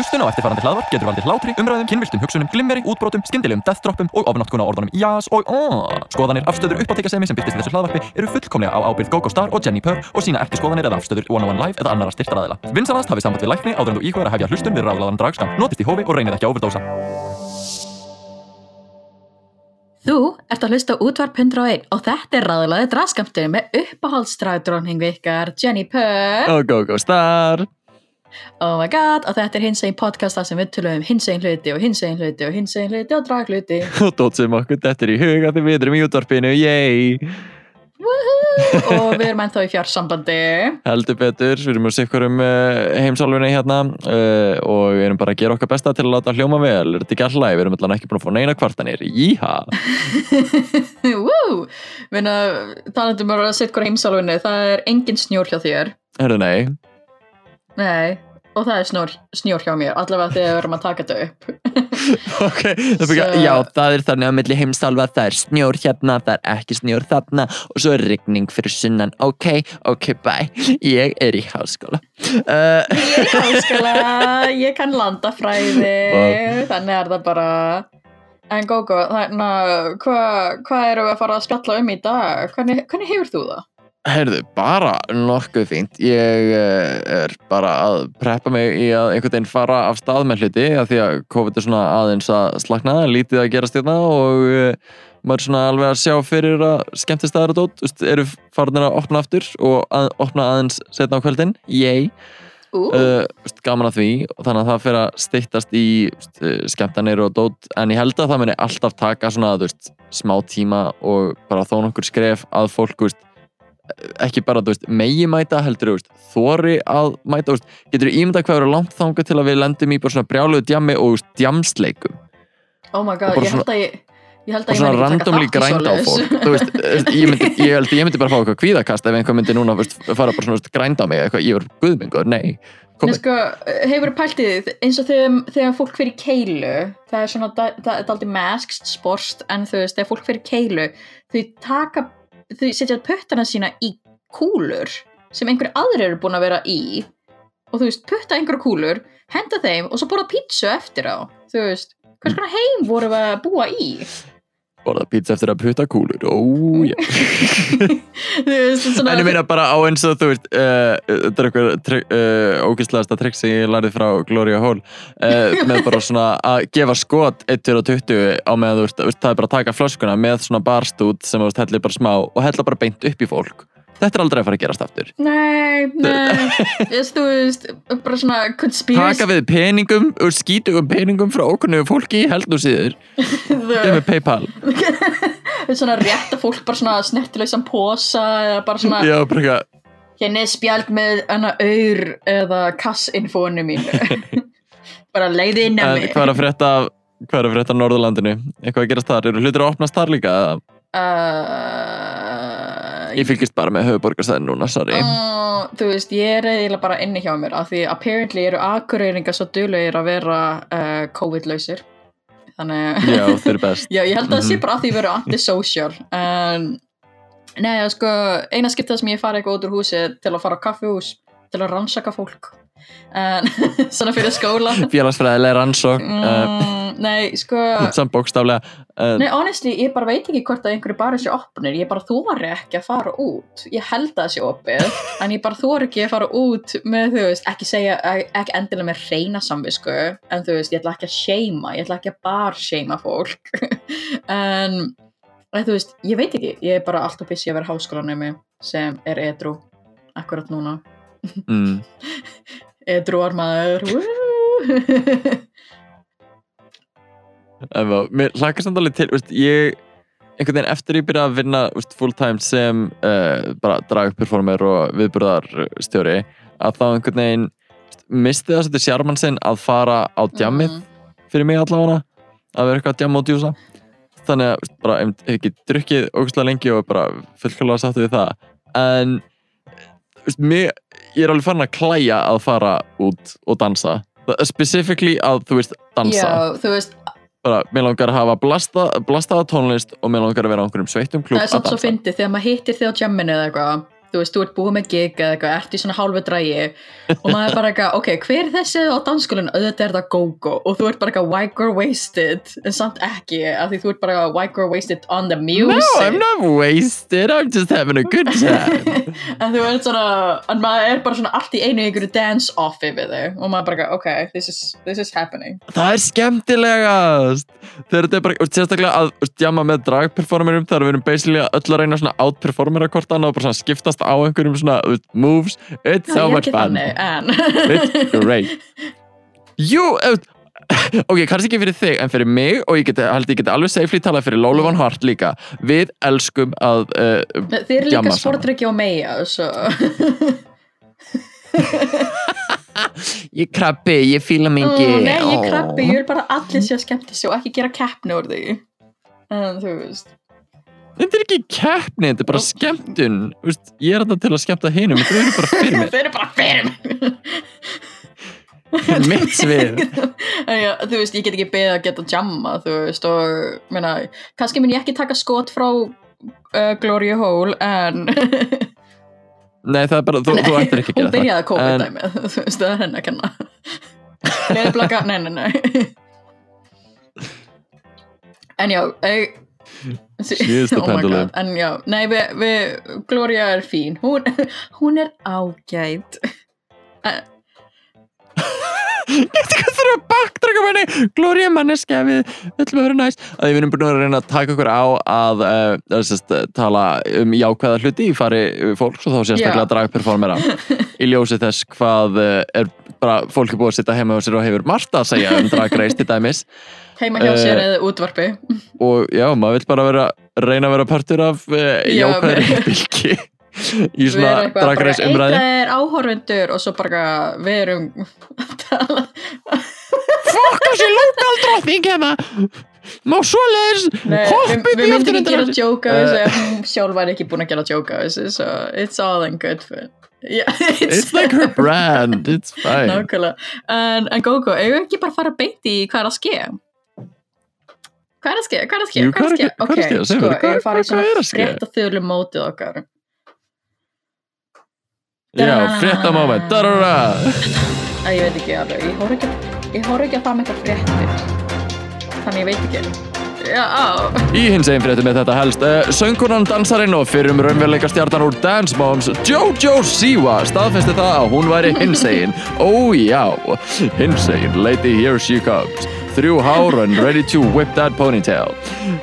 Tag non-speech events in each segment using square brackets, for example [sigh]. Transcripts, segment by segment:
Hlustun á eftirfarandi hlaðvarp getur valdið hlátri, umræðum, kynviltum hugsunum, glimmeri, útbrotum, skyndilegum deathdroppum og ofnáttkuna orðunum jás og aaaah. Skoðanir, afstöður, uppáttekasemi sem byrtist í þessu hlaðvarpi eru fullkomlega á ábyrgð GóGó Star og Jenni Purr og sína ekki skoðanir eða afstöður One on One Live eða annara styrtaræðila. Vinsanast hafið samband við lækni áður en þú íkvæður að hefja hlustun við ráðlaðan dragskam. Notist í hófi og reynið ekki að overdósa. Þú ert að hlusta á útvarp 101 og þetta er ræðilaði draskamtinu með uppáhaldsdragdróningu ykkar Jenny Purr og GóGó Star Oh my god og þetta er hins egin podcasta sem við tölum um hins egin hluti og hins egin hluti og hins egin hluti og dragluti [laughs] og dótt sem okkur þetta er í huga þegar við erum í útvarpinu, yey og við [laughs] erum ennþá í fjársambandi. Heldur betur, við erum að sikkur um heimsálfinni hérna uh, og við erum bara að gera okkar besta til að láta hljóma vel. Er þetta ekki alltaf, við erum alltaf ekki búin að fá neina kvartanir. Jíha við erum talandum að setja hver heimsálfinni, það er engin snjór hjá þér. Herðu nei Nei, og það er snjór, snjór hjá mér allavega þegar við erum að taka þetta upp. [laughs] Ok, það Svo- já það er þannig að milli heimsálfa það er snjór hérna, það er ekki snjór þarna og svo er rigning fyrir sunnan. Ok, ok, bye, ég er í háskóla. Uh, Ég er háskóla, [laughs] ég kann landafræði Vá. þannig er það bara. En Gógó, þannig að hvað hva erum við að fara að spjalla um í dag? Hvernig, hvernig hefur þú það? Heyrðu, bara nokkuð fínt. Ég uh, er bara að preppa mig í að einhvern veginn fara af stað með hluti af því að COVID er svona aðeins að slakna, lítið að gera stjórna og uh, maður er svona alveg að sjá fyrir að skemmtist aðra dót, þú veist, eru farinir að opna aftur og að, opna aðeins setna á kvöldin, yey, Ú, uh, gaman að því. Og þannig að það fyrir að styttast í skemmtanir og dót. En ég held að það muni alltaf taka svona veist, smá tíma og bara þó nokkur skref að fólk veist, ekki bara veist, megi mæta heldur veist, þori að mæta veist, getur ímynda hvað eru langt þangað til að við lendum í bara svona brjáluðu djammi og djamsleikum? Oh my god, ég held að ég ég held að ég meni ekki randomly taka þátt í þú veist, ég, myndi, ég held ég myndi bara fá eitthvað kvíðakast ef einhver myndi núna veist, fara bara svona grænda mig eitthvað, ég verður guðmingur, nei. Nei, sko, hefur pælt í því eins og þegar, þegar fólk fyrir keilu það er svona, það, það er aldrei maskst sporst en þú veist, þegar fólk fyrir keilu þau taka, þau setja puttana sína í kúlur sem einhverju aðrir eru búin að vera í og þú veist, putta einhverju kúlur henda þeim og svo borða pítsu eftir á. Þú veist, hvers konar heim voru við að búa í borða pizza eftir að putta kúlur. Ó, já. [laughs] Þú veist, svona En ég meina bara á eins og þú veist uh, þetta er eitthvað uh, ógæslegasta trikk sem ég lærið frá Gloria Hall uh, með bara svona að gefa skot 1-20 á meðan þú veist, það er bara að taka flöskuna með svona barstút sem þú veist hellir bara smá og hellir bara beint upp í fólk Þetta er aldrei að fara að gerast aftur Nei, nei, þú veist, bara svona conspiracy Taka við peningum og skítugum peningum frá okkurnu fólki held nú síður með Paypal [laughs] svona rétt að fólk bara svona snertileysan posa eða bara svona Já, bara hérna er spjald með hana auður eða kassinfónu mínu [laughs] bara leiði inn að mig hvað er að frétta hvað er að frétta Norðurlandinu? Eitthvað að gerast þar? Eru hlutir að opnast þar líka? eða? uh, Ég fylgist bara með höfuborgarsæðin núna, sorry. Uh, þú veist, ég er eiginlega bara inni hjá mér af því apparently eru akureyringar svo duglegir að vera uh, COVID-lausir. Þannig Já, þeir eru [laughs] best. Já, ég held að það sé Mhm. bara að því vera antisocial en Nei, sko, eina skiptað sem ég fara eitthvað út úr húsi til að fara á kaffihús til að rannsaka fólk. En [laughs] svona fyrir skóla. Félagsfræðilega rannsók mm, Nei, sko. Samt bókstaflega uh, Nei, honestly, ég bara veit ekki hvort að einhverju bara sé opnir. Ég bara þóri ekki að fara út. Ég held að það sé opið [laughs] en ég bara þóri ekki að fara út með, þú veist, ekki segja ekki endilega með reyna samvisku en þú veist, ég ætla ekki að seima ég ætla ekki að bar seima fólk. [laughs] En þú veist, ég veit ekki, ég er bara alltaf busy að vera háskólanemi sem er edru akkurat núna. Mm, [laughs] edruar maður Woo! Mér hlakar samt alveg til veist, Ég einhvern veginn eftir ég byrja að vinna veist, full time sem uh, bara dragperformer og viðburðarstjóri að þá einhvern veginn misti það svolítið sjarman sinn að fara á djammið Mm. fyrir mig allavega að vera eitthvað að djamma og djúsa. Þannig að veist, bara hef hef ekki drukkið ógustlega lengi og bara fullkvæmlega sáttu við það. En veist, mig, ég er alveg farin að klæja að fara út og dansa. Specifically að þú veist dansa. Já, þú veist, bara, mér langar að hafa blasta, blastaða tónlist og mér langar að vera á einhverjum sveittum klúb það er samt svo fyndið þegar maður hittir þig á jamminu eða eitthvað þú veist, þú ert búið með gig eða eitthvað, ert í svona hálfu drægi og maður er bara eitthvað, ok, hver er þessi á dansskólinu, auðvitað er það go-go og þú ert bara eitthvað white girl wasted? En samt ekki, af því þú ert bara white girl wasted on the music No, I'm not wasted, I'm just having a good time. [laughs] En þú ert svona, en maður er bara svona allt í einu einhverju dance-off yfir þig og maður bara, ok, this is, this is happening. Það er skemmtilegast. Þegar þetta er bara, og sérstaklega að jamma með dragperformerum þegar við erum basically öll að reyna svona outperformera hvort annað og bara svona skiptast á einhverjum svona moves. It's Já, so much fun. þannig, It's great. Jú, ok, kannski ekki fyrir þig en fyrir mig og ég geti, held ég geti alveg safely talað fyrir Lólu Van Hart líka. Við elskum að uh, Þið eru líka sportryggi meia svo. ég krabbi, ég fíla mig Ó, ekki. Nei, ég krabbi, ég vil bara allir sé að skemmta sig og ekki gera keppni úr því. En þú veist Þetta er ekki keppni, þetta er bara skemmtun. Þú veist, Ég er þetta til að skemmta hinum Þetta er bara fyrir mér Þeir eru bara fyrir mig. [laughs] Mitt svið. [laughs] Þú veist, ég get ekki beðið að geta jamma, þú veist, og, meina, kannski mun ég ekki taka skot frá uh, Gloria Hole, en [laughs] Nei, það er bara, þú, þú ættir ekki að hún gera það. byrjaði að kópa En- dæmið, þú veist, það er henni að kenna. Leðblaka, nei, nei, nei. En já, ég... She is the [laughs] Oh my pendulum. God, En já, nei, við, við, Gloria er fín, hún, hún er ágæt. Ég veit ekki hvað þurfa að bakdraga manni Gloria manneskja við öllum að vera næst að við erum búin að reyna að taka okkur á að uh, sest, tala um jákvæða hluti í fari fólks og þá sérstaklega dragperformera. Í ljósi þess hvað uh, er bara fólk er búið að sitta heima og sér og hefur margt að segja um dragreist til dæmis. Heima hjá sér Eh, eða útvarpi. og já, maður vil bara vera reyna að vera partur af uh, Já, jákvæðri bylki í Við svona dragreist umræði eitthvað er áhorfundur og svo bara, við erum að tala. Fokk þessi lokal drottning hérna. Má svoleiðis Nei, við, hoppið við í myndum loftinu ekki gera til- jóka á þessu. Eh. sjálf var ekki búin að gera jóka á þessu so it's all in good fun. Yeah, [laughs] It's like her brand, it's fine. Nákvæmlega. En, en Gogo, við ekki bara að fara beint í hvað er að ske? Hvað er að ske, hvað er að ske? Hvað er að ske, að ok, sko, eigum við að að frétta þölu mótið okkar Já, frétta moment ég veit ekki alveg, ég horf ekki ég horf ekki að það með eitthvað fréttir. Þannig ég veit ekki. Já, Í hins einn fréttum með þetta helst uh, Söngkonan dansarinn og fyrrum raunveruleika stjartan úr Dance Moms Jojo Siwa staðfesti það að hún væri hinsegin. Ó já, hinsegin Lady here she comes Þrjú hár and ready to whip that ponytail.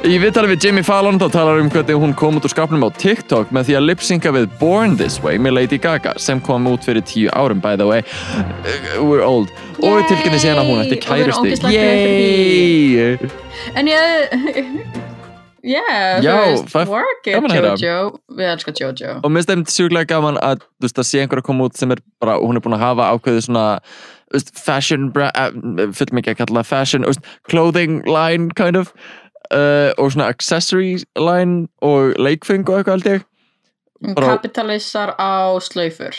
Í viðtali við Jimmy Fallon þá talar um hvernig hún kom út úr skapnum á TikTok með því að lipsynka við Born This Way með Lady Gaga sem kom út fyrir tíu árum by the way. Uh, We're old. Og Yay! tilkynni síðan að hún ætti Og fyrir Yay! En ég [laughs] Yeah, Já, það- it gaman að heyra. Við elskar Jojo. Og mér finnst þeim sjúklega gaman að veist að sé einhver að koma út sem er bara, hún er búin að hafa ákveðið svona veist, fashion, bra- uh, full mikið að kalla fashion, veist, clothing line kind of uh, og svona accessory line og leikfeng og eitthvað Hún bara- kapitalissar á slaufur.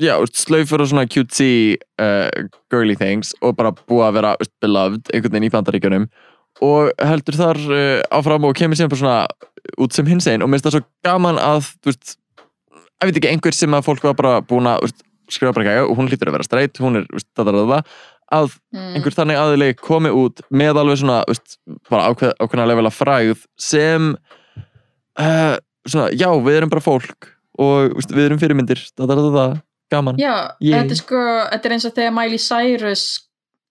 Já, slaufur og svona cutesy uh, girly things og bara búið að vera veist, beloved einhvern veginn í bandaríkjunum. Og heldur þar uh, áfram og kemur síðan bara svona út sem hins einn og mér finnst það svo gaman að þú veist, ég veit ekki, einhver sem að fólk var bara búin að þú veist, skrifa bara ekki og hún hlýtur að vera straight, hún er veist, það, það, það, að mm. einhver þannig aðili komi út með alveg svona veist, bara ákveð, ákveðna level af fræð sem uh, svona, já, við erum bara fólk og veist, við erum fyrirmyndir það, það, það, gaman Já, Yay. þetta er sko Þetta er eins og þegar Miley Cyrus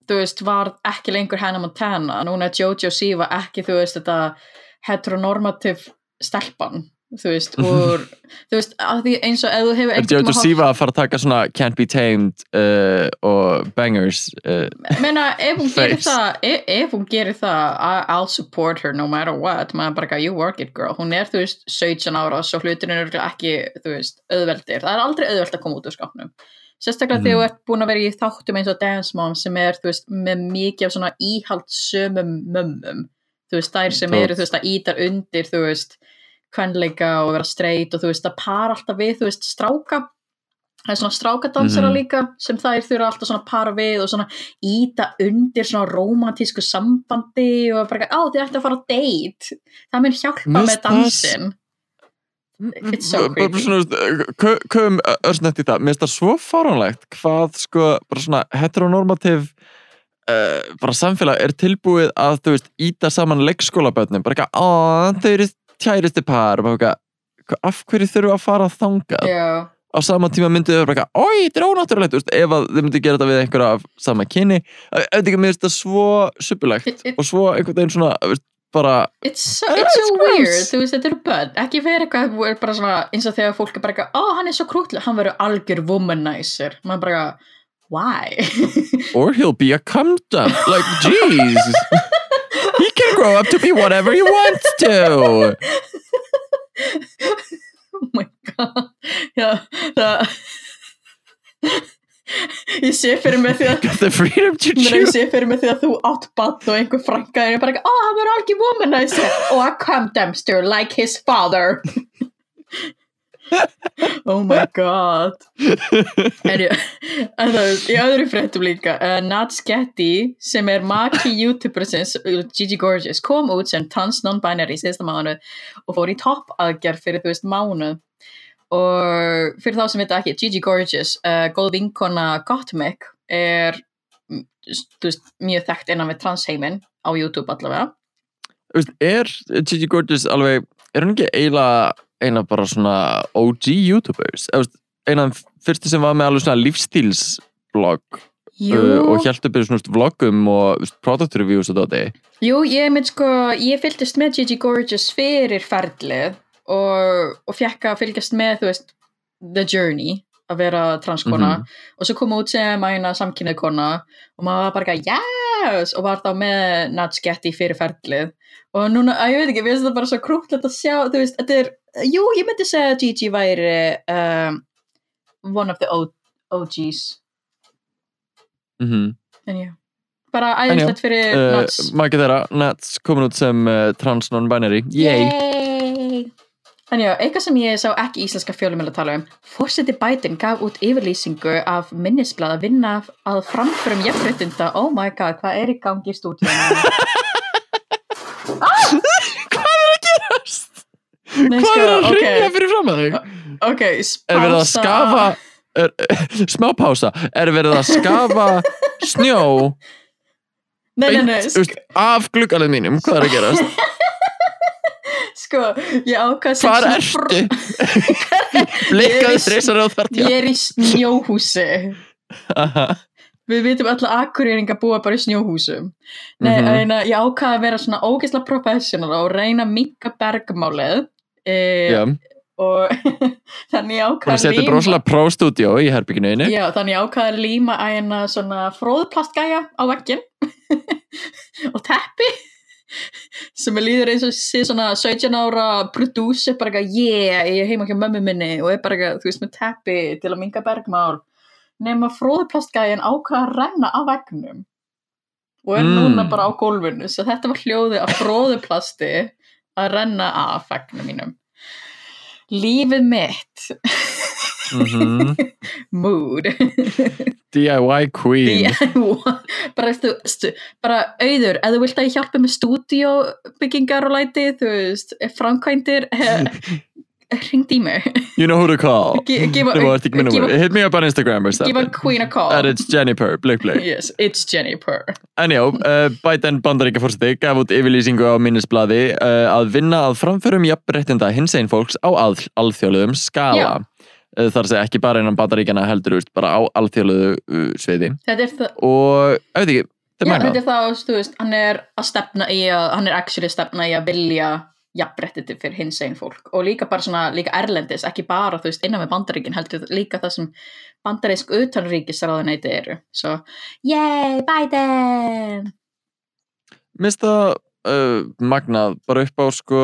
Þú veist, var ekki lengur Hannah Montana Núna er Jojo Siva ekki, þú veist, þetta heteronormative stelpan Þú veist, úr Þú veist, að því eins og ef þú hefur Er einhvern Jojo tímann Siva að fara að taka svona Can't Be Tamed uh, og Bangers uh, meina, ef hún gerir það ef, ef hún gerir það I'll support her no matter what. Maður bara ekki, you work it girl. Hún er, þú veist, 17 ára svo hlutinu er ekki, þú veist, auðveldir. Það er aldrei auðveld að koma út úr skapnum sérstaklega Mhm. þegar þú ert búin að vera í þáttum eins og Dance Mom sem er, þú veist, með mikið af svona íhaldsömum mömmum. Þú veist, þær sem eru, þú veist, að kvenleika og vera straight og þú veist, að para alltaf við, þú veist, stráka. Það er svona strákadansara Mhm. líka sem þær þurfa alltaf svona að para við og svona íta undir svona romantísku sambandi og bara, á þið ætti að fara á date. Það mun hjálpa Mér með það- dansin It's so creepy. köfum örsnett í það. Mér finnst það svo fáránlegt hvað sko, bara svona heteronormativ uh, bara samfélag er tilbúið að, þú veist, íta saman leikskólabötnum, bara eitthvað, á, þau eru kæristi par, bara eitthvað hvað- af hverju þurfum við að fara þangað? Já, á sama tíma myndið þau bara eitthvað, oi, þetta er ónáttúrulegt. Þú veist, ef að þau myndið gera þetta við einhverja af sama kyni, auðvitað ekki, mér finnst það svo suppulegt og svo einhvern veginn svona, veist, bara it's so, Ah, it's so weird, þú veist, þetta eru börn, ekki vera eitthvað, er bara svona, eins og þegar fólk er bara eitthvað, ó, hann er svo krútlega, hann verður algjör womanizer, maður bara why? or he'll be a cum dump. Like, [laughs] jeez. Grow up to be whatever he wants to. [laughs] oh my god, já, það, ég sé fyrir mig því að, the freedom to Mér ég choose. sé fyrir mig því að þú átt bann og einhver frænka er bara ekki, ó, hann verður algjör womanizer og a cum dumpster like his father oh my god. En ég en það er í öðru fréttum líka uh, Nat Sketty sem er maki youtubersins uh, Gigi Gorgeous kom út sem trans non-binary í síðasta mánuð og fór í topp aðgerð fyrir þú veist mánuð. Og fyrir þá sem veit ekki Gigi Gorgeous, uh, góð vinkona Gottmik er veist, mjög þekkt innan við transheiminn á YouTube allavega. Er Gigi Gorgeous alveg, er hún ekki eiginlega eina bara svona OG YouTubers? Eina fyrstu sem var með alveg svona lífstílsblogg uh, og hjælt upp í svona vloggum og veist, product reviews og dóti. jú ég mynd sko ég fylgdist með Gigi Gorgeous fyrir ferlið og, og fekk að fylgjast með þú veist The Journey að vera transkona Mhm. og svo kom út sem eina samkynnið kona og maður var bara ekki yes og var þá með Nat Sketty fyrir ferlið og núna, að ég veit ekki, við veist þetta bara svo krútlegt að sjá, þú veist, þetta er jú, ég myndi segja að Gigi væri um, one of the OGs Mm -hmm. en já, bara æðislegt fyrir uh, Nats Maki þeirra, Nats komin út sem uh, trans non-binary. Yay! Yay! En já, eitthvað sem ég sá ekki íslenska fjölumil að tala um Fórseti Biden gaf út yfirlýsingu af minnisblad að vinna að framförum jafnréttinda Oh my god, hvað er í gangi í stúdíunum? [laughs] Hvað er að gerast? Nei, Hvað sko, er að rinja fyrir fram að þig? Ok, Er verið að skafa er, [laughs] smá pása, er verið að skafa snjó Nei, nei, nei, af gluggalið mínum, hvað er að gerast? [laughs] sko ég ákvað Hvar ertu? [laughs] Er í- þreysar á þart Ég er í snjóhúsi. Við vitum öll að akkurýringa búa bara í snjóhúsum. Nei, en uh, ég ákvaði að vera svona ógeðslega professional og reyna að minka bergmálið e, Já, og [laughs] þannig ég hún ákvaði seti brosalega pro-studio í herbygginu einu Já, þannig ég ákvaði að líma æna svona fróðplastgæja á veggin [laughs] og teppi [laughs] sem er líður eins og sé svona 17 ára prodúsi bara eitthvað, yeah, ég er heima hjá mömmu minni og er bara eitthvað, þú veist, með teppi til að minga bergmál. Nema fróðplastgæjan ákvaði að renna á veggnum og er Mm. núna bara á gólfinu. Svo þetta var hljóði af fróðuplasti að renna af veggnum mínum. Lífið mitt [laughs] Mhm. [laughs] mood. [laughs] DIY queen. Bara, stu, stu, bara auður, ef þú vilt að ég hjálpi með stúdíóbyggingar og læti þú veist, framkvæmdir ringd í mig You know who to call. Gi- gefa- Þú ert ekki minn gefa- númer Hit me up on Instagram or give a something. queen a call. And it's Jennifer, blik blik yes, it's Jennifer En já, uh, Biden bandaríka fórseti gaf út yfirlýsingu á minnisbladi uh, að vinna að framförum jafnréttinda hinsegin fólks á al alþjóðlegum skala. Já. Uh, þar að segja ekki bara innan bandaríkjana heldur, veist, bara á alþjóðlegu uh, sviði. það Og, auðvitað ekki, þetta Já, þetta er það, þú veist, hann er að stefna í að, hann er actually að stefna í að vilja jafnréttiti fyrir hins einn fólk. Og líka bara svona, líka erlendis, ekki bara þú veist, innan með bandaríkin heldur líka það sem bandarísk utanríkisráðuneyti eru. Svo, yay, Biden! Minnst það uh, magnað bara upp á sko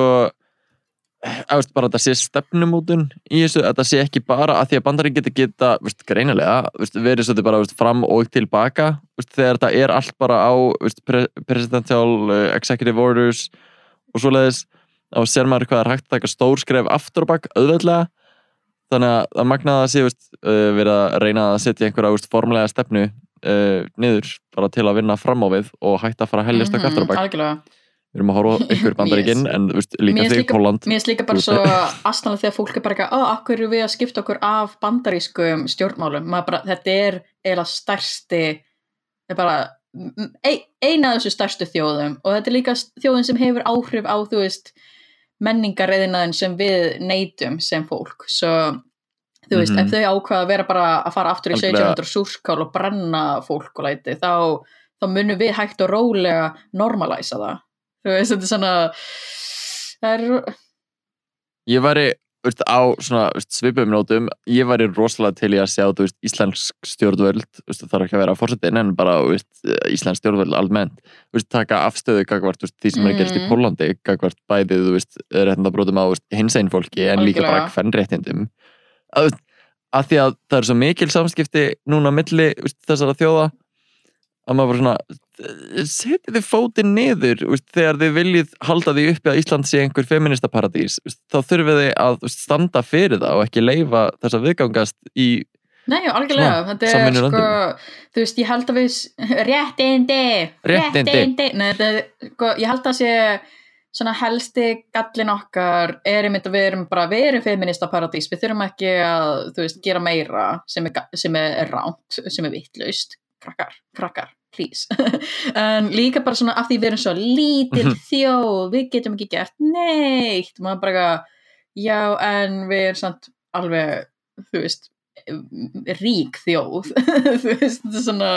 Æfst, bara að þetta sé stefnumótun í þessu, að þetta sé ekki bara að því að bandarík geta geta, veist, greinilega veist, verið svolítið bara veist, fram og tilbaka veist, þegar þetta er allt bara á veist, pre presidential uh, executive orders og svoleiðis þá sér maður hvað er hægt að taka stór skref aftur og bakk, auðveldlega. Þannig að það magnaði að sé veist, uh, verið að reyna að setja einhverja veist, formlega stefnu uh, niður bara til að vinna fram á við og hægt að fara að heljast mm Mhm, aftur og bakk við erum að horfa ykkur [laughs] bandaríkinn en veist, líka þig, Póland Mér finnst líka bara svo [laughs] astanlega þegar fólk er bara ó, akkur eru við að skipta okkur af bandarískum stjórnmálum, bara, þetta er eiginlega stærsti, er bara ein, eina af þessu stærstu þjóðum. Og þetta er líka þjóðin sem hefur áhrif á, þú veist, menningarreðinaðin sem við neytum sem fólk, svo þú veist, Mhm. ef þau ákvaða að vera bara að fara aftur í Algjörlega. 1700 súrskál og brenna fólk og læti, þá, þá munum við hægt og rólega normalæsa það, þú veist, þetta er svona það er ég væri veist, á svona svipum nótum ég væri rosalega til í að sjá þú veist, íslensk stjórnvöld veist, þarf ekki að vera fórsetin en bara veist, íslensk stjórnvöld almennt veist, taka afstöðu gagvart því sem er að gerast í Mhm. Pólandi gagvart bæðið réttindabrótum á þú veist, hins einn fólki en líka bara Algjörlega. hvern réttindum að, að því að það er svo mikil samskipti núna milli þessara þjóða að maður bara svona setið þið fótinn niður. Veist, þegar þið viljið halda því uppi að Ísland sé einhver feminista paradís veist, þá þurfið þið að veist, standa fyrir það og ekki leifa þess að viðgangast í Nei, algjörlega, þetta er sko, þú veist, ég held að við, réttindi, Réttindi. nei, þetta er, sko, ég held að sé svona helsti gallin okkar er einmitt að við erum bara, við erum feminista paradís, við þurfum ekki að, þú veist, gera meira sem er, er ránt, sem er vittlaust, krakkar, krakkar, please, [laughs] en líka bara svona af því við erum svo lítil Mhm. þjóð, við getum ekki gert neitt, maður bara, já, en við erum samt alveg, þú veist, rík þjóð. [laughs] Þú veist, er svona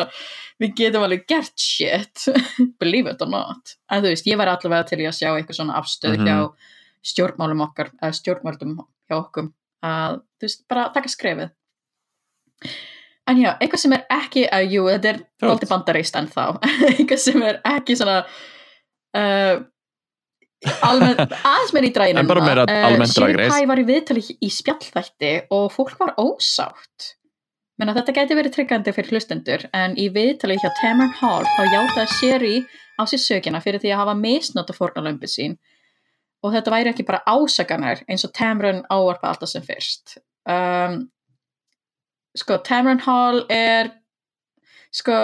við getum alveg gert shit. [laughs] Believe it or not. En þú veist, ég væri allavega til að sjá eitthvað svona afstöð Mhm. hjá stjórnmálum okkar eða stjórnmálum hjá okkur að þú veist, bara taka skrefið en já, eitthvað sem er ekki að jú, þetta er alltaf bandareist en þá [laughs] eitthvað sem er ekki svona uh, almennt, [laughs] aðeins meir í dræðinu En bara meira almennt Drag Race. Sherry Pie var í viðtali í spjallþætti og fólk var ósátt. Menna þetta gæti verið tryggandi fyrir hlustendur en í viðtali hjá Tamron Hall þá játaði Sherry á sér sökina fyrir því að hafa misnóta fórnalömbu sín. Og þetta væri ekki bara ásakanar eins og Tamron ávarpa alltaf sem fyrst. Um, sko Tamron Hall er sko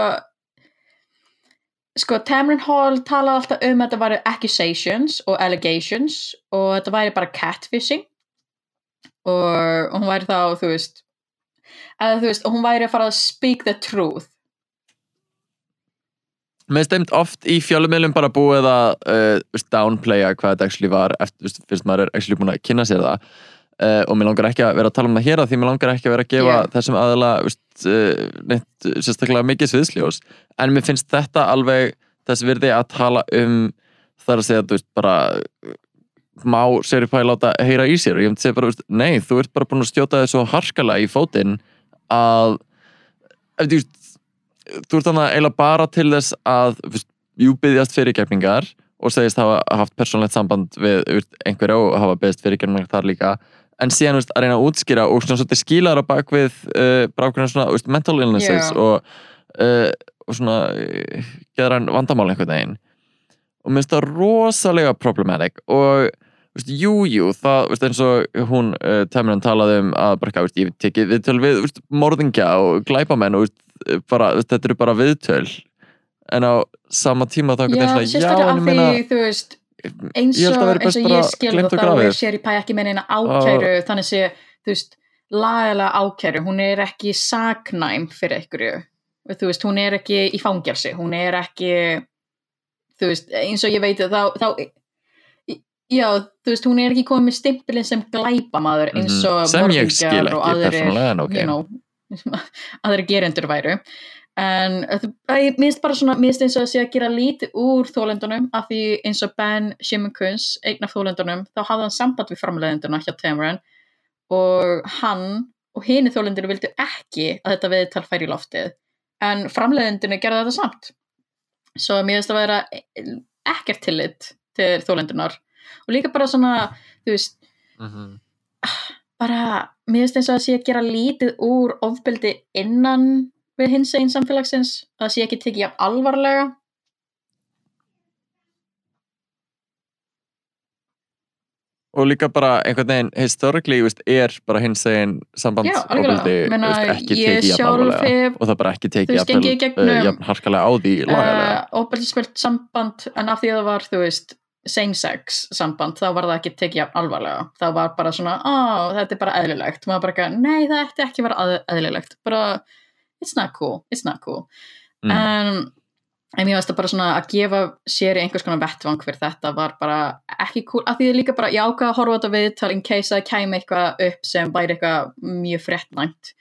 sko Tamron Hall talaði alltaf um að þetta væri accusations og allegations og þetta væri bara catfishing. Og hún væri þá þú veist að þú veist, og hún væri að fara að speak the truth. Með steimt oft í fjölumilum bara búið að uh, downplaya hvað þetta actually var eftir, fyrst maður er actually búin að kynna sér það uh, og mér langar ekki að vera að tala um það hér að því mér langar ekki að vera að gefa Yeah. þessum aðila veist, uh, neitt sérstaklega mikið sviðsljós. En mér finnst þetta alveg þess virði að tala um þar að segja, þú veist, bara uh, má Seri Pæ láta heyra í sér. Og ég myndi segja bara, veist, nei, þú ert bara búin að stjóta þið svo harkalega í fótinn að ef þú veist þú ert þannig eiginlega bara til þess að þú veist, jú byggjast fyrirgefningar og segist hafa haft persónlegt samband við einhverja og hafa byggjast fyrirgefningar þar líka en síðan þú veist, að reyna að útskýra og svona svolítið skýlar á bak við uh, ákveðin svona þú veist, mental illnesses Já. og, uh, og svona uh, geðran vandamál einhvern veginn og mér finnst það rosalega problematic og þú veist, jú, jú, það þú veist, eins og hún, uh, Temran talaði um að bara, þú veist, ég tekið viðtöl við þú veist, morðingja og glæpamenn og þú veist, bara, þú veist, þetta eru bara viðtöl en á sama tíma þá Já, einhvern veginn svona, sérstaklega já, af en því, ég meina þú veist eins Ég held og, að veri eins og bara ég skil það þá er. Sherry Pie ekki með neina ákæru þannig sé, þú veist lagalega ákæru, hún er ekki saknæm fyrir einhverju þú veist, hún er ekki í fangelsi hún er ekki þú veist, eins og ég veit þá, þá já, þú veist, hún er ekki komið með stimpilin sem glæpamaður eins Mhm. og Sem ég skil ekki persónulega, en ok. you know, [laughs] aðrir gerendur væru en uh, ég minnst bara svona minnst eins og að sé að gera lítið úr þólendunum af því eins og Ben Shimminkins einn af þólendunum, þá hafði hann samband við framleiðenduna hjá Tamron og hann og hini þólendunum vildu ekki að þetta viðtal færi í loftið. En framleiðendunni gerði þetta samt. Svo mér finnst að vera ekkert tillit til þólendunar og líka bara svona þú veist, Mhm. bara mér finnst eins og að sé að gera lítið úr ofbeldi innan við hins einn samfélagsins að það sé ekki tekið jafn alvarlega. Og líka bara einhvern veginn historically veist, er bara hins eginn samband. Meina, ekki tekið jafn alvarlega. og það bara ekki tekið jafn, gegnum- uh, jafn harkalega á því lagalega. uh, ofbeldismöld samband en af því að það var þú veist same-sex samband þá var það ekki tekið jafn alvarlega. Það var bara svona, á, þetta er bara eðlilegt. Maður bara, nei það ætti ekki að vera eð- eðlilegt. Bara, it's not cool. It's not cool. Mm. en, en mér veist það bara svona að gefa sér einhvers konar vettvang fyrir þetta var bara ekki cool, af því það líka bara ég ákvað að horfa þetta viðtal in case að það kæmi eitthvað upp sem væri eitthvað mjög frettnæmt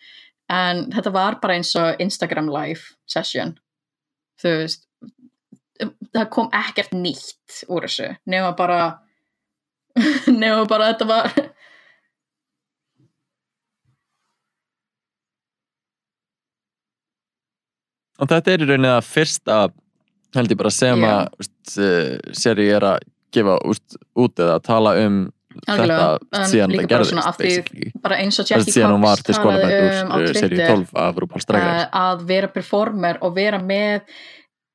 en þetta var bara eins og Instagram live session. Þú veist það kom ekkert nýtt úr þessu nema bara [laughs] nema bara þetta var Og þetta er í rauninni að fyrsta held ég bara sem Já. að úst, seri er að gefa úst, út eða tala um Algjörlega, þetta en síðan það gerðist síðan hún var til seri Twitter 12 af Drag Race uh, að vera performer og vera með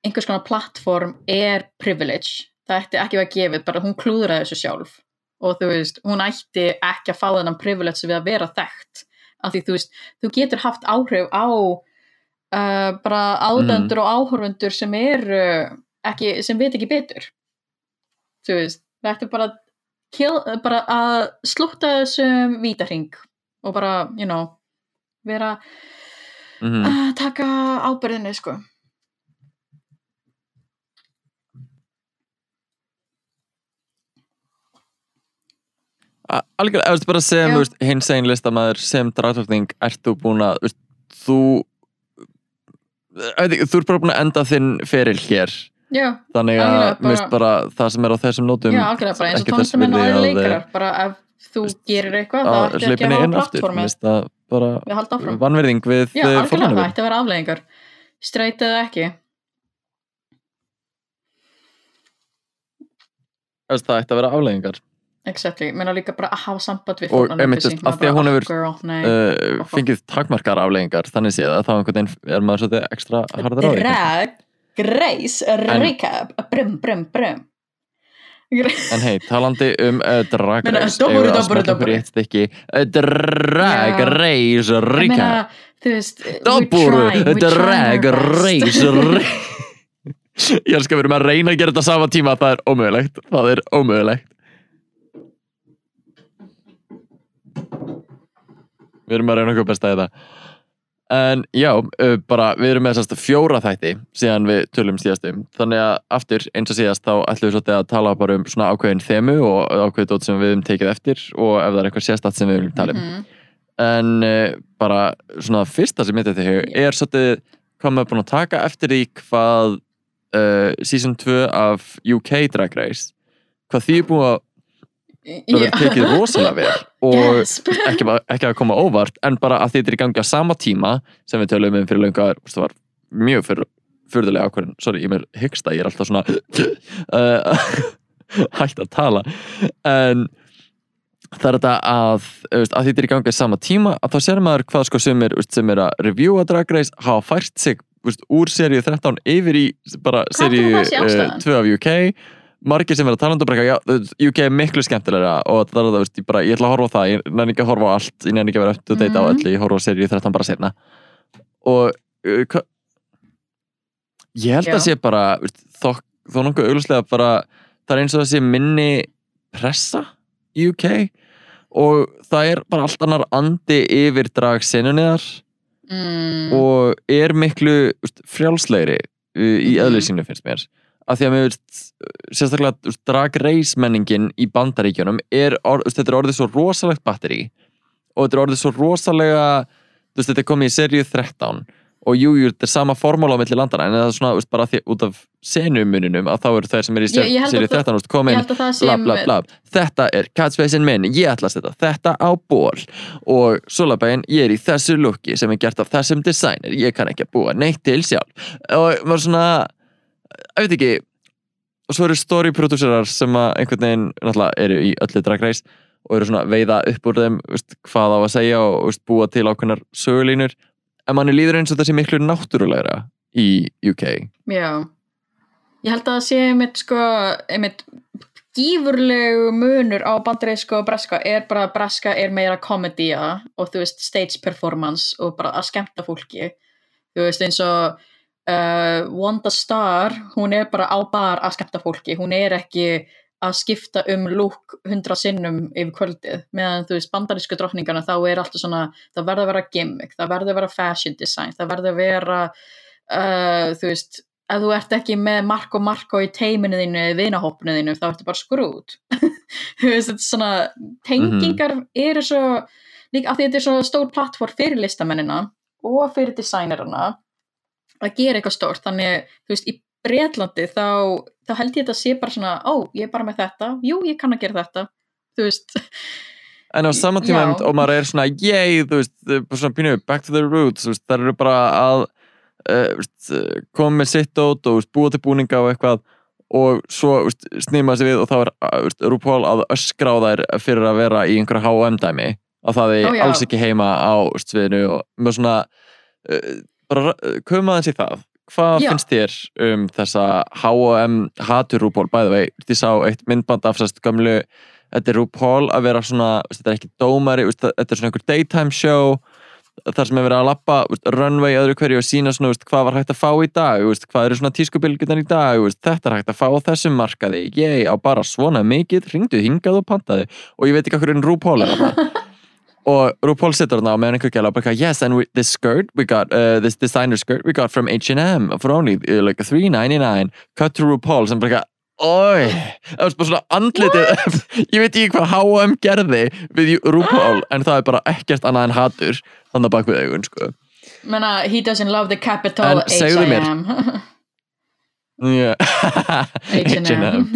einhvers konar plattform er privilege. Það ætti ekki að gefið, bara hún klúðraði þessu sjálf. Og þú veist, hún ætti ekki að fá þennan privilege við að vera þekkt. Af því þú veist, þú getur haft áhrif á uh, bara áðendur og áhorfundur sem eru ekki, sem veit ekki betur. Þú veist, það ætti bara kill, bara að slúta þessum vítahring og bara, you know vera Mhm. að taka ábyrðinni sko. Algjörlega, eða bara sem þú hins einn listamæður sem dragtörning ert þú búin að þú þú ert bara búin að enda þinn feril hér. Já, þannig að bara- bara það sem er á þessum nótum já, algjörlega bara eins og tónstamenn og virði aðri að- leikarar bara ef þú gerir eitthvað þá að ætti ekki að hafa það bara við halda áfram. vannverðing við já, algjörlega, það ætti að vera afleðingar straight eða ekki. Það ætti að vera afleggingar exactly, menn líka bara að hafa samband við Og einmitt, af því að hún oh, hefur, uh, fengið takmarkar afleggingar þannig séð að þá einhvern veginn er maður svolítið ekstra harður á því drag, reis, recap brum, brum, brum. [laughs] En hei, talandi um uh, Drag Race við að dobberu. fyrir eitt stykki. Uh, Drag. Race Recap. Dobburu, Drag. Race Re- [laughs] Ég elskar að við erum að reyna að gera þetta sama tíma Það er ómögulegt Það er ómögulegt Við erum að reyna okkur besta í þetta. En já, bara við erum með þessast fjóra þætti síðan við tölum síðast um þannig að aftur eins og síðast þá ætlum við svolítið að tala bara um svona ákveðin þemu og ákveðin dót sem við höfum tekið eftir og ef það er eitthvað sérstætt sem við viljum tala um. Mhm. en uh, bara svona fyrsta sem mitt þetta hefur er svolítið hvað maður er búin að taka eftir því hvað uh, season 2 af UK Drag Race. Hvað því er búin að það verður tekið rosalega vel og [laughs] ekki, ekki að koma óvart en bara að þetta er í gangi á sama tíma sem við tölum um fyrir löngar það var mjög fyrir, fyrirlega ákvörðin sorry, ég mér hyggsta, ég er alltaf svona [laughs] uh, [laughs] hægt að tala. En það er þetta að, að þetta er í gangi á sama tíma að þá sér maður hvað sko sem er, sem er að reviewa Drag Race hafa fært sig úr seríu 13 yfir í bara seríu heldur þú að sé ástæðan? 2 af UK margir sem verða talandi og bara eitthvað, já, þú veist, UK er miklu skemmtilegra og það er það, veist, ég bara, ég ætla að horfa á það ég nenni ekki að horfa á allt, ég nenni ekki að vera upp til þetta á Mhm. öllu, ég horfa á seríu 13 bara setna og uh, ég held Já. að sé bara veist, þó, þó nokkuð auglustlega bara það er eins og það sé minni pressa í UK og það er bara allt annar andi yfir dragsenunniðar mm, og er miklu úst, frjálslegri uh, í Mhm. eðli sínu finnst mér af því að mér veist sérstaklega drag race menningin í bandaríkjunum er, or, úst, þetta er orðið svo rosalegt batteri og þetta er orðið svo rosalega veist, þetta er komið í seríu 13 og jú, jú, þetta er sama formúla á milli landana en það er svona, úst, bara því, út af senumuninum að þá eru þeir sem er í að það- 13 úst, ég komin að það sé bla bla bla, þetta er catchphrasein minn, ég ætla að setja þetta á ból og solabæin, ég er í þessu looki sem er gert af þessum designer ég kann ekki að búa neitt til sjálf. Og maður svona, ég veit ekki. Og svo eru story producerar sem að einhvern veginn, náttúrulega eru í öllu drag race og eru svona veiða upp úr þeim veist, hvað á að segja og veist, búa til ákveðnar sögulínur. En manni líður eins og það sé miklu náttúrulegra í UK Já, ég held að það sé einmitt sko, einmitt gífurlegu munur á bandaríska og breska. Er bara að breska er meira komedía og þú veist stage performance og bara að skemmta fólki. Þú veist eins og uh, Wanda Star, hún er bara á bar að skemmta fólki, hún er ekki að skipta um lúk hundra sinnum yfir kvöldið. Meðan þú veist bandarísku drottningana þá er alltaf svona það verður að vera gimmick, það verður að vera fashion design, það verður að vera uh, þú veist ef þú ert ekki með Marko Marko í teiminu þínu eða vinahopnu þínu þá ertu bara skrút [laughs] þú veist þetta er svona tengingar eru svo líka af því þetta er svo stór plattform fyrir listamennina og fyrir designerina að gera eitthvað stórt. Þannig þú veist í Breitlandi þá, þá held ég þetta sé bara svona ó ég er bara með þetta, jú ég kann að gera þetta. Þú veist. En á saman tíma og maður er svona yay, þú veist, svona pínu back to the roots, þú veist, það eru bara að uh, koma með sitt át og búa til búninga og eitthvað og svo snýma sig við og þá er uh, veist, RuPaul að öskra á þær fyrir að vera í einhverja H&M dæmi að það er Ó, alls ekki heima á sviðinu og með svona uh, bara uh, koma aðeins í það. Hvað Já. finnst þér um þessa H&M hatur RuPaul? Bæði vei, þið sá eitt myndband af sérst gamlu þetta er RuPaul að vera svona þetta er ekki dómari, þetta er svona einhver daytime show þar sem er verið að lappa runway öðru hverju og sína svona, hvað var hægt að fá í dag, hvað eru svona tískubilgunar í dag, þetta er hægt að fá þessum markaði, ég á bara svona mikið ringdu hingað og pantaði og ég veit ekki hvað hverju RuPaul er þarna [laughs] og RuPaul situr þarna og meðan einhver gæla og bara yes and we, this skirt we got uh, this designer skirt we got from H&M for only uh, like $3.99 cut to RuPaul sem bara Ói, það var bara svona andlitið ég [laughs] veit ekki hvað H&M gerði við RuPaul. En það er bara ekkert annað en hatur. Þannig bak við augun sko. Menna he doesn't love the capital. H&M [laughs] yeah. H&M.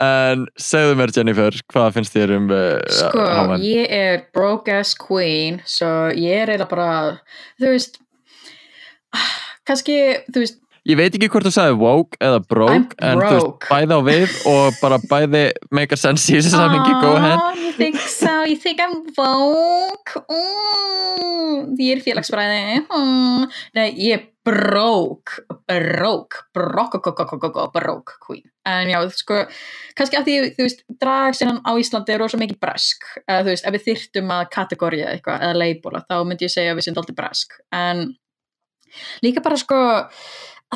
en segðu mér Jennifer hvað finnst þér um uh, Sko, H&M ég er broke ass queen svo ég er eiginlega bara þú veist [sighs] kannski, þú veist ég veit ekki hvort þú sagði woke eða broke I'm en þú veist broke. bæði á við og bara bæði make a sense í þessu samingi go ahead. you think so, you think I'm woke? Mm, Því er félagsfræði. Mm. Nei, ég er broke. Broke, broke broke queen. En já, sko, kannski að því, þú veist, dragsinnan á Íslandi er rosa mikið bresk eða þú veist, ef við þyrftum að kategória eitthvað eða leibola, þá myndi ég segja að við sem alltaf bresk, en líka bara sko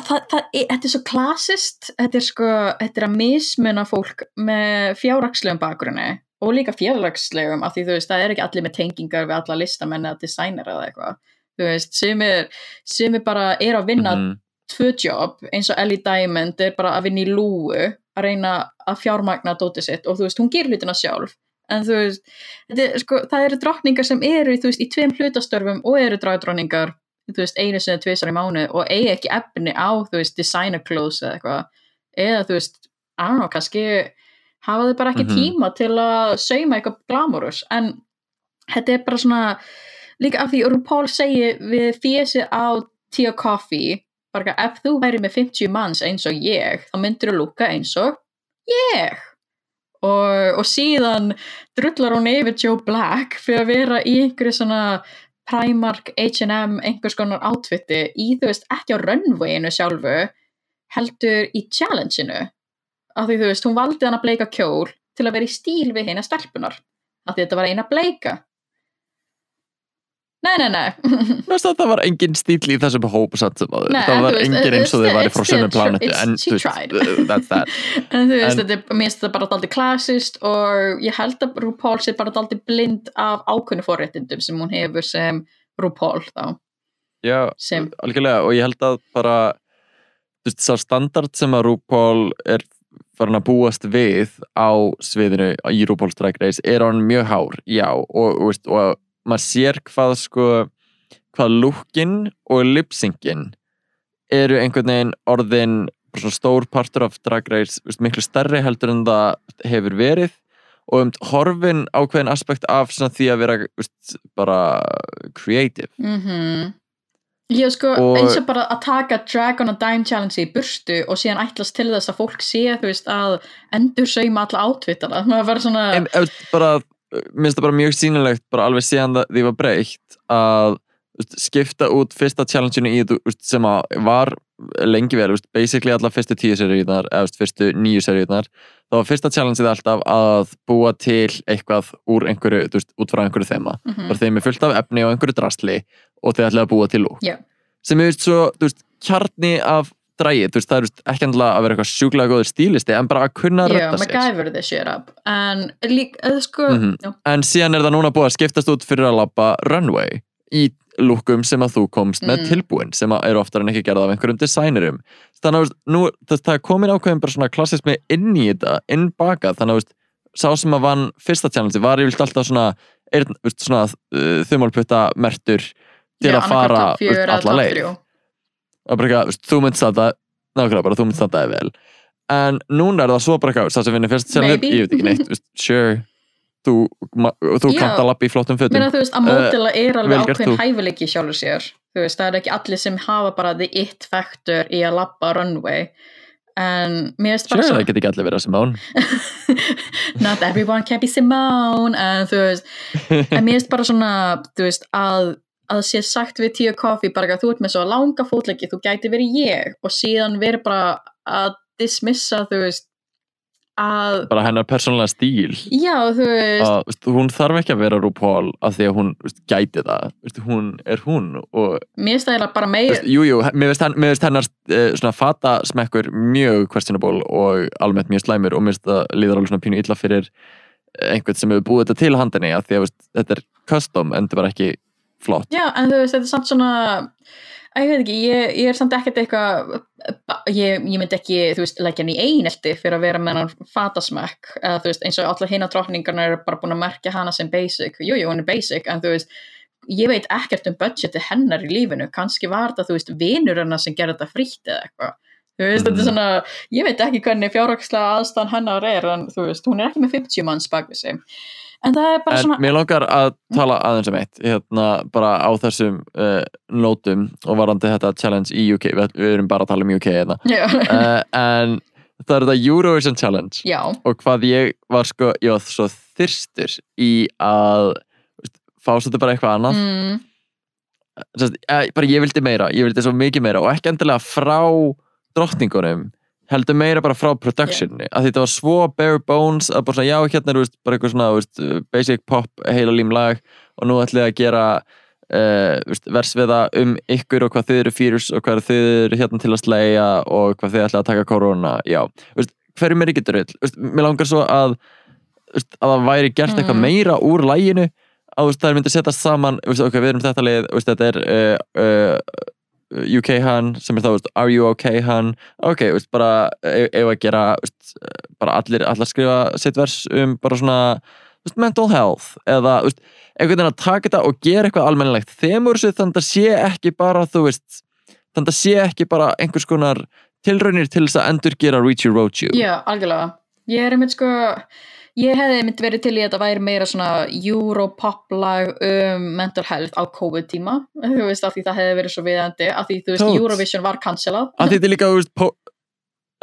það, það, er- þetta er svo klassist þetta er sko, þetta er að mismuna fólk með fjárrakslegum bakgrunni og líka fjárrakslegum af því þú veist, það er ekki allir með tengingar við alla listamenn eða designer eða eitthvað. Þú veist, sumir, sumir bara er að vinna Mhm. tvö jobb eins og Ellie Diamond er bara að vinna í lúu að reyna að fjármagna dótið sitt og þú veist, hún gerir hlutina sjálf. En þú veist, þetta er, sko, það eru drottningar sem eru þú veist, í tveim hlutastörfum og eru dragdrottningar þú veist, einu sinni tvisar í mánu og eigi ekki efni á, þú veist, designer clothes eða eitthvað. Eða þú veist, I don't know, kannski hafa þau bara ekki Mhm. tíma til að sauma eitthvað glamurus en þetta er bara svona líka af því RuPaul segir við fésið á Tea Coffee bara ef þú væri með 50 manns eins og ég, þá myndir þú lúka eins og ég. Og, og síðan drullar hún yfir Joe Black fyrir að vera í einhverju svona Primark, H&M, einhvers konar átfitti í þú veist ekki á runwayinu sjálfu heldur í challengeinu. Af því þú veist, hún valdi hann að bleika kjól til að vera í stíl við hérna stelpunar af því þetta var eina bleika Nei, nei, nei. Það var engin stíl í þessum hóp satt sem áður. Það var veist, engin eins og þau væri frá sömu planetu [laughs] en þú veist, uh, that's that. En þú veist, þetta er, mér finnst þetta bara daldið klassist og ég held að RuPaul sé bara daldið blind af ákveðnu forréttindum sem hún hefur sem RuPaul þá, Já, sem, algjörlega og ég held að bara þú veist, sá standard sem að RuPaul er farin að búast við á sviðinu í RuPaul's Drag Race er hann mjög hár, já og, og, og maður sér hvað sko hvað lúkin og lipsyngin eru einhvern veginn orðin stór partur af Drag Race veist, miklu stærri heldur en það hefur verið. Og um horfin ákveðin aspekt af því að vera veist, bara creative. Mhm. Ég sko, Og- eins og bara að taka Drag on a Dime Challenge í burstu og síðan ætlast til þess að fólk sé, veist, að endur sauma alla átvitana. [laughs] Maður verður svona, en bara, minnst það bara mjög sýnilegt bara alveg síðan það því var breytt að veist, skipta út fyrsta challengeinu í veist, sem að var lengi vel, veist, basically alla fyrstu tíu seríunar eða fyrstu nýju seríunar þá var fyrsta challengeið alltaf að búa til eitthvað úr einhverju veist, út frá einhverju þema. Mhm, bara þeim er fullt af efni og einhverju drasli og þeir ætla að búa til lúk Já. sem er svo, kjarni af drægi, þú veist, það er ekki endilega að vera eitthvað sjúklega góður stílisti en bara að kunna að Já, retta sér MacGyver this shit up En líka, eða sko Mhm. já, en síðan er það núna búið að skiptast út fyrir að labba runway í lúkum sem að þú komst með Mm. tilbúin sem eru oftar en ekki gerða af einhverjum designerum. Þannig að nú, það, það er komin ákveðin bara svona klassismi inn í þetta inn baka, þannig að sá sem að vann fyrsta challenge var ég vilt alltaf svona, svona uh, þumálputta mertur til já, að fara eða alla leið bara veist, þú mynd standa nákvæmlega bara, þú mynd standaði vel. En núna er það svo bara eitthvað, það sem finnir fyrst challenge, Maybe. ég veit ekki neitt, veist, sure. Þú, þú að lappa í flottum fötum. Meina, veist, að mótila er alveg gert ákveðin hæfileiki sjálfur sér. Þú veist, það er ekki allir sem hafa bara the it factor í að lappa runway. En mér finnst bara Sure, það get ekki allir verið að Simone. [laughs] Not everyone can be Simone en þú veist, en mér finnst bara svona veist, að að sé sagt við tíu koffi bara að þú ert með svo langa fótleggi, þú gæti verið ég og síðan verið bara að dismissa, þú veist að, bara hennar persónulega stíl. Já, þú veist. Að, hún þarf ekki að vera RuPaul af því að hún veist, gæti það. Veist, hún er hún og mér finnst það bara meir veist, jú, jú, mér finnst hennar uh, svona fata smekkur mjög questionable og almennt mjög slæmur og mér finnst það líður alveg svona pínu illa fyrir einhvern sem hefur búið þetta til handinni af því að þetta er custom en þetta bara ekki flott. Já, en þú veist, þetta er samt svona að ég veit ekki, ég, ég er samt ekkert eitthvað ég, ég myndi ekki, þú veist, leggja hann í einelti fyrir að vera með hann fatasmekk eða þú veist, eins og allar hina drottningarna eru bara búin að merkja hana sem basic. Jú, jú, hún er basic, en þú veist ég veit ekkert um budgeti hennar í lífinu. Kannski var þetta, þú veist, vinur hennar sem gerði þetta frítt eða eitthvað. Þú veist, þetta er Mhm. svona, ég veit ekki hvernig fjárhagslega aðstæðan hennar er en þú veist, hún er ekki með 50 manns bak við sig en það er bara En svona mér langar að tala aðeins um eitt hérna bara á þessum uh, nótum og varandi þetta challenge í UK við, við erum bara að tala um UK hérna. Uh, en það er þetta Eurovision Challenge. Já, og hvað ég var sko, ég var svo þyrstur í að veist, fá svolítið bara eitthvað annað. Mm, Sest, eh, bara ég vildi meira, ég vildi svo mikið meira og ekki endilega frá drottningunum heldur meira bara frá productionni yeah. að þetta var svo bare bones að bara svona, já, hérna er veist, bara eitthvað svona veist, basic pop heila lím lag og nú ætlum ég að gera uh, veist, vers við það um ykkur og hvað þið eru fyrir og hvað þið eru hérna til að slegja og hvað þið ætla að taka korona já, hverjum er ekki veist, mér langar svo að að það væri gert eitthvað Mm. meira úr læginu að það myndi setjast saman veist, ok, við erum þetta veist, þetta er uh, uh, UK hann sem er þá, veist, are you okay hann ok, veist, bara e- eigum að gera veist, eh, bara allir, allir skrifa sitt vers um bara svona veist, mental health eða veist, einhvern veginn að taka þetta og gera eitthvað almennilegt. Þemur þessu þannig að sé ekki bara þú veist, þannig að sé ekki bara einhvers konar tilraunir til þess að endurgera Reach Your Road You Já, algjörlega. Ég er einmitt sko, ég hefði einmitt verið til í að þetta væri meira svona Europop-lag um mental health á COVID-tíma, [laughs] þú veist, af því það hefði verið svo viðandi, af því þú veist, Tót. Eurovision var cancelað. að þetta er líka þú veist,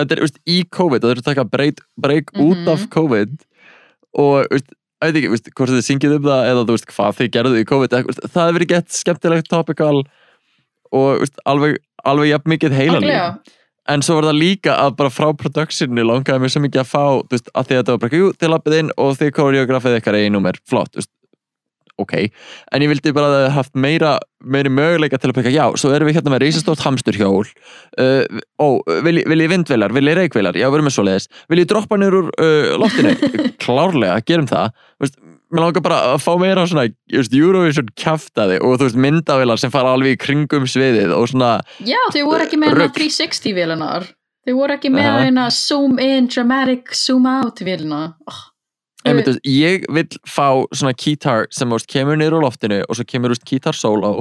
þetta er þú veist, í COVID það er að taka breyk, breyk út Mhm. af COVID og þú veist, ég veit ekki, þú veist, hvort þið syngið um það eða þú veist hvað þið gerðu í COVID veist, það hefur verið gett skemmtilegt topical og þú veist, alveg, alveg jafn mikið heilalíf Algjörlega. En svo var það líka að bara frá productionu langaði mér svo mikið að fá veist, að því að þetta var bara, jú, þið lappið inn og þið koreografið eitthvað í númer, flott veist, ok, en ég vildi bara að það hefði haft meira, meiri möguleika til að peka, já, svo erum við hérna með reisastórt hamsturhjól. Uh, ó, vil, vil ég vindvilar, vil ég reikvilar já, við erum með svoleiðis, vil ég droppa niður úr uh, loftinu, [laughs] klárlega, gerum það. Veist, mér langar bara að fá meira svona, veist, Eurovision kjaftaði og þú veist, myndavilar sem fara alveg í kringum sviðið og svona, Já, þau voru ekki með Rugl. 360 vélunar. Þau voru ekki með Aha. hérna zoom in, dramatic, zoom out véluna. Oh, Einmitt, þú veist, ég vil fá svona keytar sem þú veist, kemur niður úr loftinu og svo kemur þú solo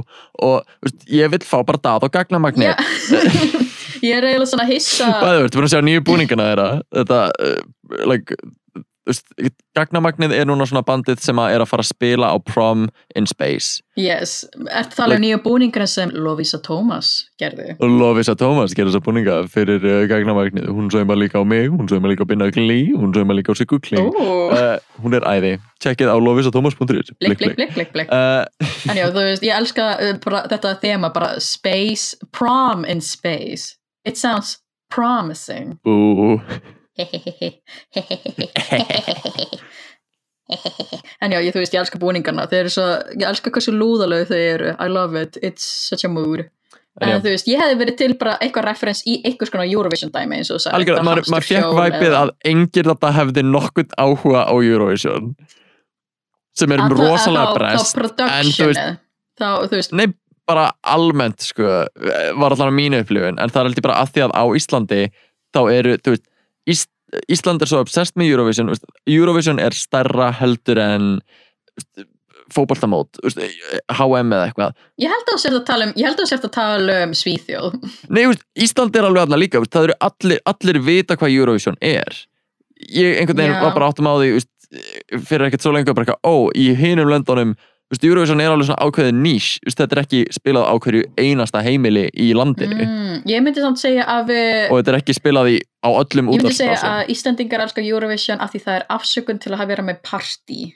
og þú veist, ég vil fá bara dað og gagnamagni Já. [laughs] ég er eiginlega svona hissa. Bæði, þú ert búin að sjá nýju búningana þeirra þetta, uh, like þú gagnamagnið er núna svona bandið sem að er að fara að spila á prom in space. Yes, ertu það alveg nýja búningurinn sem Lovisa Thomas gerði? Lovisa Thomas gerir þessa búninga fyrir uh, gagnamagnið, hún sögum líka á mig hún sögum líka á Binna Klí, hún sögum líka á Siggu Klí Ó, uh, hún er æði, tjekkið á lovisathomas.is blikk, blikk, blikk, blikk. Uh, En já, þú veist, ég elska bara, þetta þema, bara space, prom in space. It sounds promising. bú [laughs] en já, ég, þú veist, ég elska búningarna. Þeir eru svo, ég elska hversu lúðalegu þau eru. I love it. It's such a mood. En já. Þú veist, ég hefði verið til bara eitthvað reference í einhvers konar Eurovision dæmi eins og algjörlega, eitthvað maður, fekk væpið að engir þetta hefði nokkurt áhuga á Eurovision sem er Alla- rosalega brest en þú veist, þá, þú veist, nei, bara almennt sko, var allan á mínu upplifun en það er alltaf bara að því að á Íslandi þá eru, þú veist Ís, Ísland er svo obsessed með Eurovision Eurovision er stærra heldur en veist, HM eða eitthvað ég held að þú sért að tala um, að tala um Svíþjóð. Nei, Ísland er alveg alltaf líka það eru allir, allir vita hvað Eurovision er ég einhvern veginn Já. var bara áttum á því fyrir ekkert svo lengur bara eitthvað, ó, í hinum löndunum veist, Eurovision er alveg svona ákveðið nýs þetta er ekki spilað á hverju einasta heimili í landinu. Mm, ég myndi samt segja að við, og þetta er ekki spilað í, á öllum ég myndi segja að Íslandingar elskar Eurovision af því það er afsökun til að hafa vera með partí.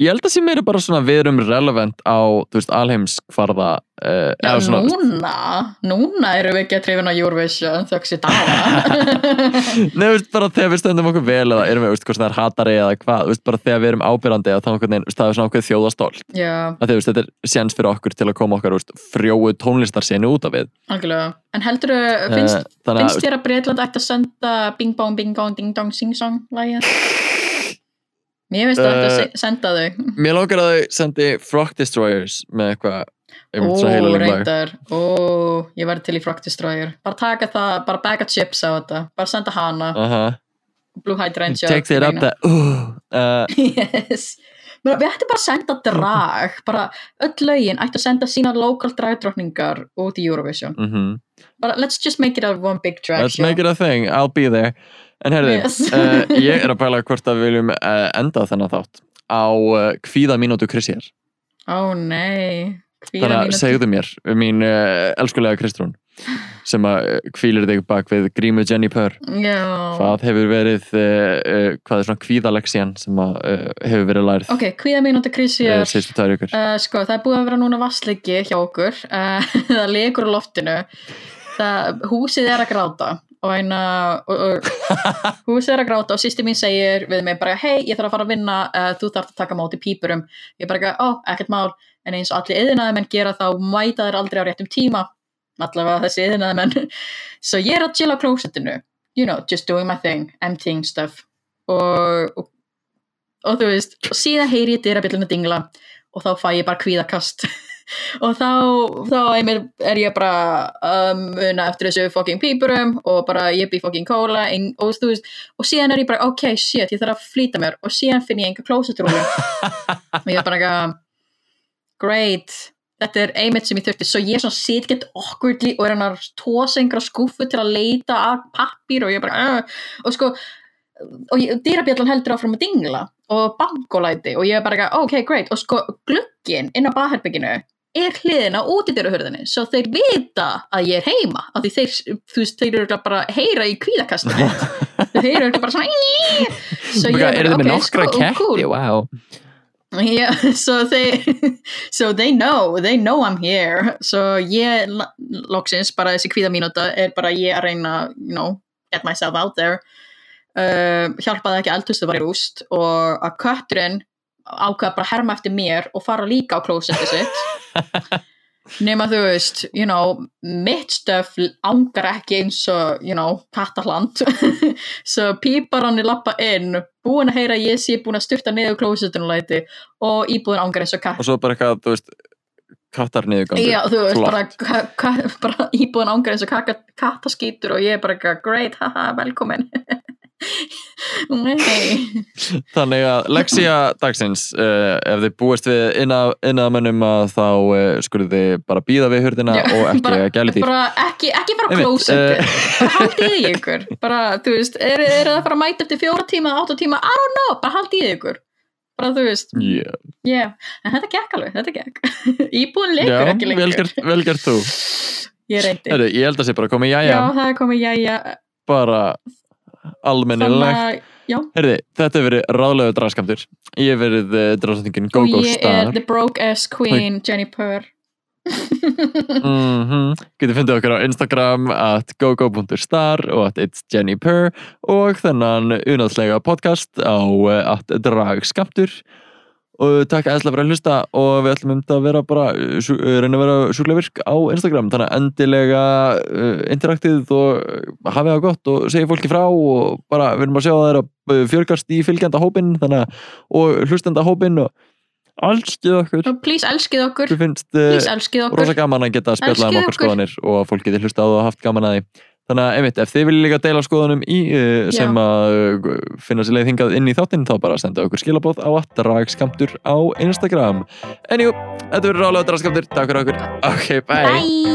Ég held að sé meira bara svona við erum relevant á, þú veist, alheimskvarða uh, Já, svona, núna, núna erum við ekki að trefina Eurovision þöggs í daga. Nei, þú veist, bara þegar við stöndum okkur vel eða erum við, þú veist, hvort það er hatari eða hvað, þú veist, bara þegar við erum ábyrrandi eða þú veist, það er svona okkur þjóðastólt Já, að því, þú veist, þetta er séns fyrir okkur til að koma okkar, veist, frjóu tónlistarsenu út af við algjörlega. En heldur finnst, Eh, þannig finnst að, þér að Breitland ætti að senda Bing Bong Bing Bong Ding Dong Sing Song lægið? Mér finnst það ætti að se- senda þau. mér langar að þau sendi Frog Destroyers með eitthvað Ó, reyndar. Ó, ég verði til í Frog Destroyer. Bara taka það, bara bag of chips á þetta. Bara senda hana. Aha, Blue Hydrangea. takes it up that uh, uh, [laughs] Yes. Við ættum bara að senda drag. Bara öll lögin ættu að senda sína lokal dragdrottningar út í Eurovision. mm Bara let's just make it a one big drag let's show. make it a thing, I'll be there en herði, Yes. uh, ég er að pæla hvort að við viljum uh, enda þennan þátt á uh, kvíða mínútu Krisjar Ó nei. Kvíða Þannig að mínútu. segðu mér, mín elskulega Kristrún sem að hvílir þig bak við grímu Jenny Purr Já. hvað hefur verið uh, hvað er svona kvíðaleksían sem að uh, hefur verið lærið Ok, Krissi uh, er síðustu tvær ykkur sko, það er búið að vera núna vassleiki hjá okkur [laughs] það legur á loftinu það, húsið er að gráta og eina og, og, [laughs] húsið er að gráta og sýsti mín segir við mig bara, hei, ég þarf að fara að vinna uh, þú þarf að taka móti pípurum. Ég bara, ó, ekkert mál, en eins og allir yðinaði menn gera þá mæta þeir aldrei á réttum tíma. Allavega þessi yðinaði menn svo [laughs] ég er að chilla á klósettinu. You know, just doing my thing, emptying stuff. Og, og, og þú veist, og síðan heyri ég dyrabjöllinu dingla og þá fæ ég bara kvíðakast [laughs] og þá, þá er ég bara muna eftir þessu fucking pípurum og bara ég bý fucking kóla ein, og þú veist, og síðan er ég bara ok, shit, ég þarf að flýta mér. Og síðan finn ég enga klósetrúlu og ég er bara eitthvað great, þetta er einmitt sem ég þurfti. Svo ég er svona sit get awkwardly og er hann að tósa einhverja skúfu til að leita að pappír og ég bara uh, og sko og dyrabjallan heldur áfram að dingla og bankolæti og ég er bara ok, great. Og sko glugginn inn á baðherbygginu er hliðin á útidyrahurðinni svo þeir vita að ég er heima af því þeir, þú veist, þeir eru bara að heyra í kvíðakastinu. [laughs] Þeir örugglega bara svona svo ég er þið með ok, nokkra sko, ketti, cool. wow. Yeah, so they so they know, they know I'm here. So ég lo- loksins bara þessi kvíða mínúta er bara ég að reyna you know, get myself out there. Uh, hjálpaði ekki eldhustu var í rúst og að kötturinn ákveða bara herma eftir mér og fara líka á klósetti sitt [laughs] nema þú veist, you know mitt stöf ángar ekki eins og, you know, kattaland svo [laughs] pípar hann í lappa inn búin að heyra að ég sé búin að styrta niður klósettinu læti og íbúin ángar eins og katt. Og svo bara eitthvað, þú veist kattar niðurgangur. Já, þú veist, bara, bara [laughs] íbúin ángar eins og kaka, kattaskítur og ég er bara eitthvað, great, haha, velkomin Þannig að leksía dagsins uh, ef þið búist við innaðamönnum að þá uh, skulið þið bara býða við hurðina Já, og ekki bara, gæli dýr bara ekki, ekki Einmitt, klósetti eh. bara haldið í ykkur. Bara, þú veist, er, er það að fara að mæta eftir fjóra tíma, átta tíma, I don't know. Bara haldið í ykkur. Bara þú veist, yeah. yeah, en þetta gekk alveg þetta gekk, [laughs] íbúin Já, leikur ekki lengur. vel gert, vel gert þú. Ég Heru, Ég held að sé bara komið já, jæja. Það er komið jæja, bara almennilegt Herði, þetta hefur verið ráðlegu draskamtur Ég hef verið uh, drásningin og Go-Go ég Star er the broke ass queen Jenny Purr [laughs] mm Getið fundið okkur á Instagram at gogo.star og at it's Jenny Purr og þennan unáðslega podcast á uh, at dragskamtur og takk eðslega fyrir að hlusta. Og við ætlum um þetta að vera bara sjú- uh, reyna að vera sjúklega virk á Instagram. Þannig að endilega uh, interaktið og hafið það gott og segja fólki frá og bara við erum að sjá að það er að fjörgast í fylgjanda hópin að og hlustenda hópin og allskið okkur. Please elskið okkur. Mér finnst uh, elskið rosa gaman að geta spjallað um Elskið okkar okkur. skoðanir og að fólk geti hlusta á það og haft gaman að því Þannig að einmitt, ef þið viljið líka deila skoðunum í, eh, sem að eh, finna sér leið hingað inn í þáttinn þá bara senda okkur skilabóð á að dragskamptur á Instagram. Enjú, þetta verður rálega dragskamptur. Takk fyrir okkur. Ok, bye. bye.